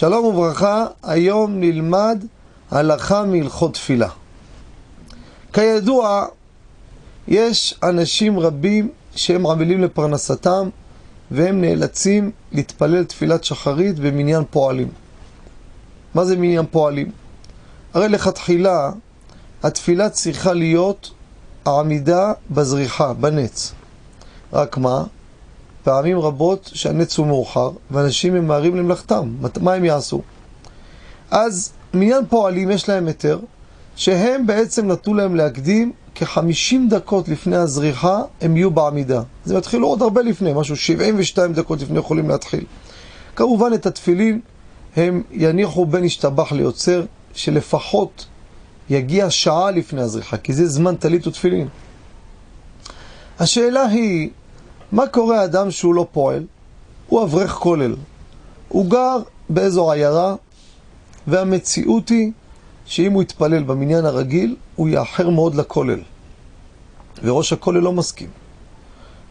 שלום וברכה, היום נלמד הלכה מהלכות תפילה. כידוע, יש אנשים רבים שהם עמלים לפרנסתם והם נאלצים להתפלל תפילת שחרית במניין פועלים. מה זה מניין פועלים? הרי לכתחילה התפילה צריכה להיות העמידה בזריחה, בנץ. רק מה? פעמים רבות שהנץ הוא מאוחר ואנשים ממהרים למלאכתם, מה הם יעשו? אז מניין פועלים יש להם היתר שהם בעצם נתנו להם להקדים כ-50 דקות לפני הזריחה הם יהיו בעמידה. זה מתחילו עוד הרבה לפני, משהו 72 דקות לפני יכולים להתחיל. כמובן את התפילין הם יניחו בין השתבח ליוצר, שלפחות יגיע שעה לפני הזריחה, כי זה זמן טלית ותפילין. השאלה היא, מה קורה אדם שהוא לא פועל? הוא אברך כולל. הוא גר באזור עיירה, והמציאות היא שאם הוא יתפלל במניין הרגיל, הוא יאחר מאוד לכולל. וראש הכולל לא מסכים.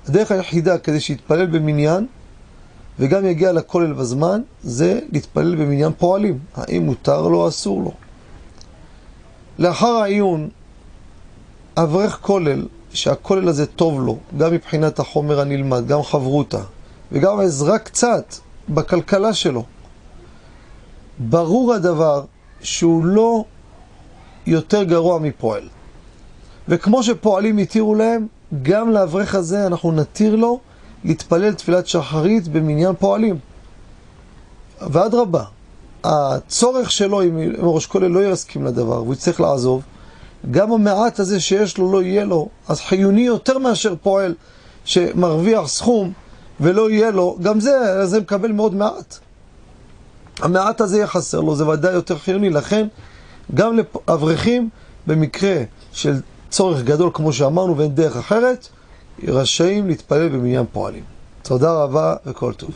הדרך היחידה כדי שיתפלל במניין וגם יגיע לכולל בזמן, זה להתפלל במניין פועלים. האם מותר לו או אסור לו. לאחר העיון, אברך כולל, שהכולל הזה טוב לו, גם מבחינת החומר הנלמד, גם חברותה, וגם עזרה קצת בכלכלה שלו. ברור הדבר שהוא לא יותר גרוע מפועל. וכמו שפועלים התירו להם, גם לאברך הזה אנחנו נתיר לו להתפלל תפילת שחרית במניין פועלים. ואדרבה, הצורך שלו, אם ראש כולל לא יסכים לדבר והוא יצטרך לעזוב, גם המעט הזה שיש לו לא יהיה לו, אז חיוני יותר מאשר פועל שמרוויח סכום ולא יהיה לו, גם זה, זה מקבל מאוד מעט. המעט הזה יהיה חסר לו, זה ודאי יותר חיוני, לכן גם לאברכים, במקרה של צורך גדול כמו שאמרנו ואין דרך אחרת, רשאים להתפלל במניין פועלים. תודה רבה וכל טוב.